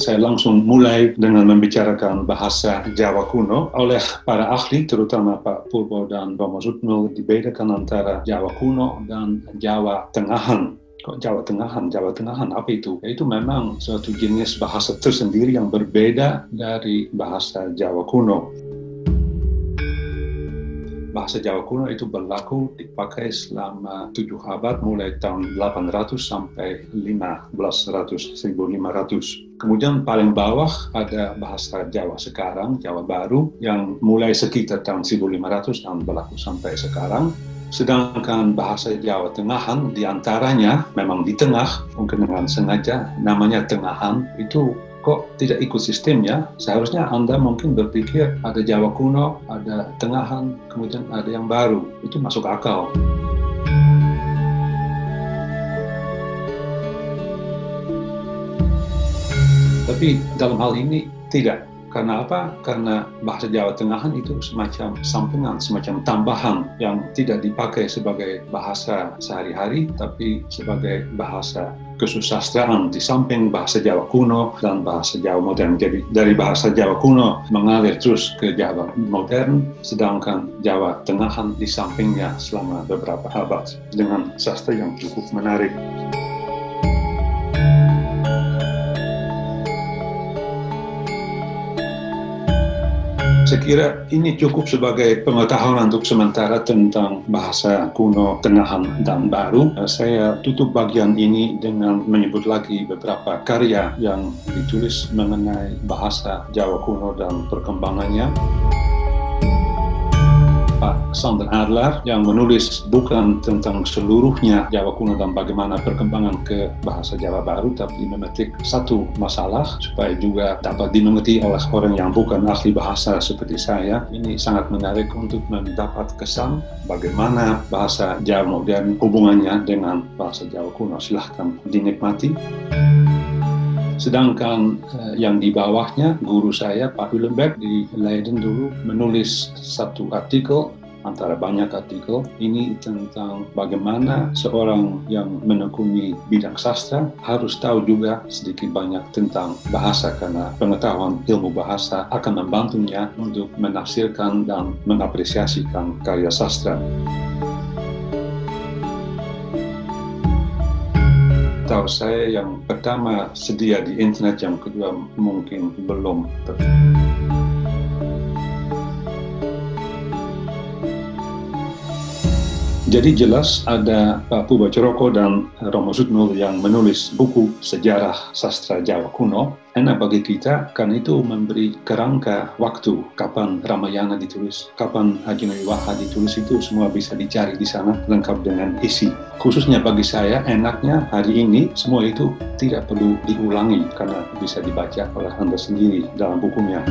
saya langsung mulai dengan membicarakan bahasa Jawa kuno oleh para ahli, terutama Pak Purbo dan Romo Sutno, dibedakan antara Jawa kuno dan Jawa tengahan. Kok Jawa Tengahan? Jawa Tengahan apa itu? Itu memang suatu jenis bahasa tersendiri yang berbeda dari bahasa Jawa kuno bahasa Jawa kuno itu berlaku dipakai selama tujuh abad mulai tahun 800 sampai 1500 1500 kemudian paling bawah ada bahasa Jawa sekarang Jawa baru yang mulai sekitar tahun 1500 dan berlaku sampai sekarang. Sedangkan bahasa Jawa Tengahan di antaranya memang di tengah, mungkin dengan sengaja namanya Tengahan, itu kok tidak ikut sistemnya, seharusnya Anda mungkin berpikir ada Jawa kuno, ada tengahan, kemudian ada yang baru. Itu masuk akal. Tapi dalam hal ini tidak. Karena apa? Karena bahasa Jawa Tengahan itu semacam sampingan, semacam tambahan yang tidak dipakai sebagai bahasa sehari-hari, tapi sebagai bahasa kesusastraan di samping bahasa Jawa kuno dan bahasa Jawa modern. Jadi dari bahasa Jawa kuno mengalir terus ke Jawa modern, sedangkan Jawa Tengahan di sampingnya selama beberapa abad dengan sastra yang cukup menarik. Saya kira ini cukup sebagai pengetahuan untuk sementara tentang bahasa kuno, tengahan, dan baru. Saya tutup bagian ini dengan menyebut lagi beberapa karya yang ditulis mengenai bahasa Jawa kuno dan perkembangannya. Sander Adler yang menulis bukan tentang seluruhnya Jawa kuno dan bagaimana perkembangan ke bahasa Jawa baru, tapi memetik satu masalah supaya juga dapat dimengerti oleh orang yang bukan ahli bahasa seperti saya. Ini sangat menarik untuk mendapat kesan bagaimana bahasa Jawa modern hubungannya dengan bahasa Jawa kuno. Silahkan dinikmati. Sedangkan eh, yang di bawahnya, guru saya Pak Hulenberg di Leiden dulu menulis satu artikel antara banyak artikel ini tentang bagaimana seorang yang menekuni bidang sastra harus tahu juga sedikit banyak tentang bahasa karena pengetahuan ilmu bahasa akan membantunya untuk menafsirkan dan mengapresiasikan karya sastra. tahu saya yang pertama sedia di internet, yang kedua mungkin belum. Jadi jelas ada Pak Puba Coroko dan Romo Sutnul yang menulis buku sejarah sastra Jawa kuno. Enak bagi kita karena itu memberi kerangka waktu kapan Ramayana ditulis, kapan Haji Wiwaha ditulis itu semua bisa dicari di sana lengkap dengan isi. Khususnya bagi saya enaknya hari ini semua itu tidak perlu diulangi karena bisa dibaca oleh Anda sendiri dalam bukunya.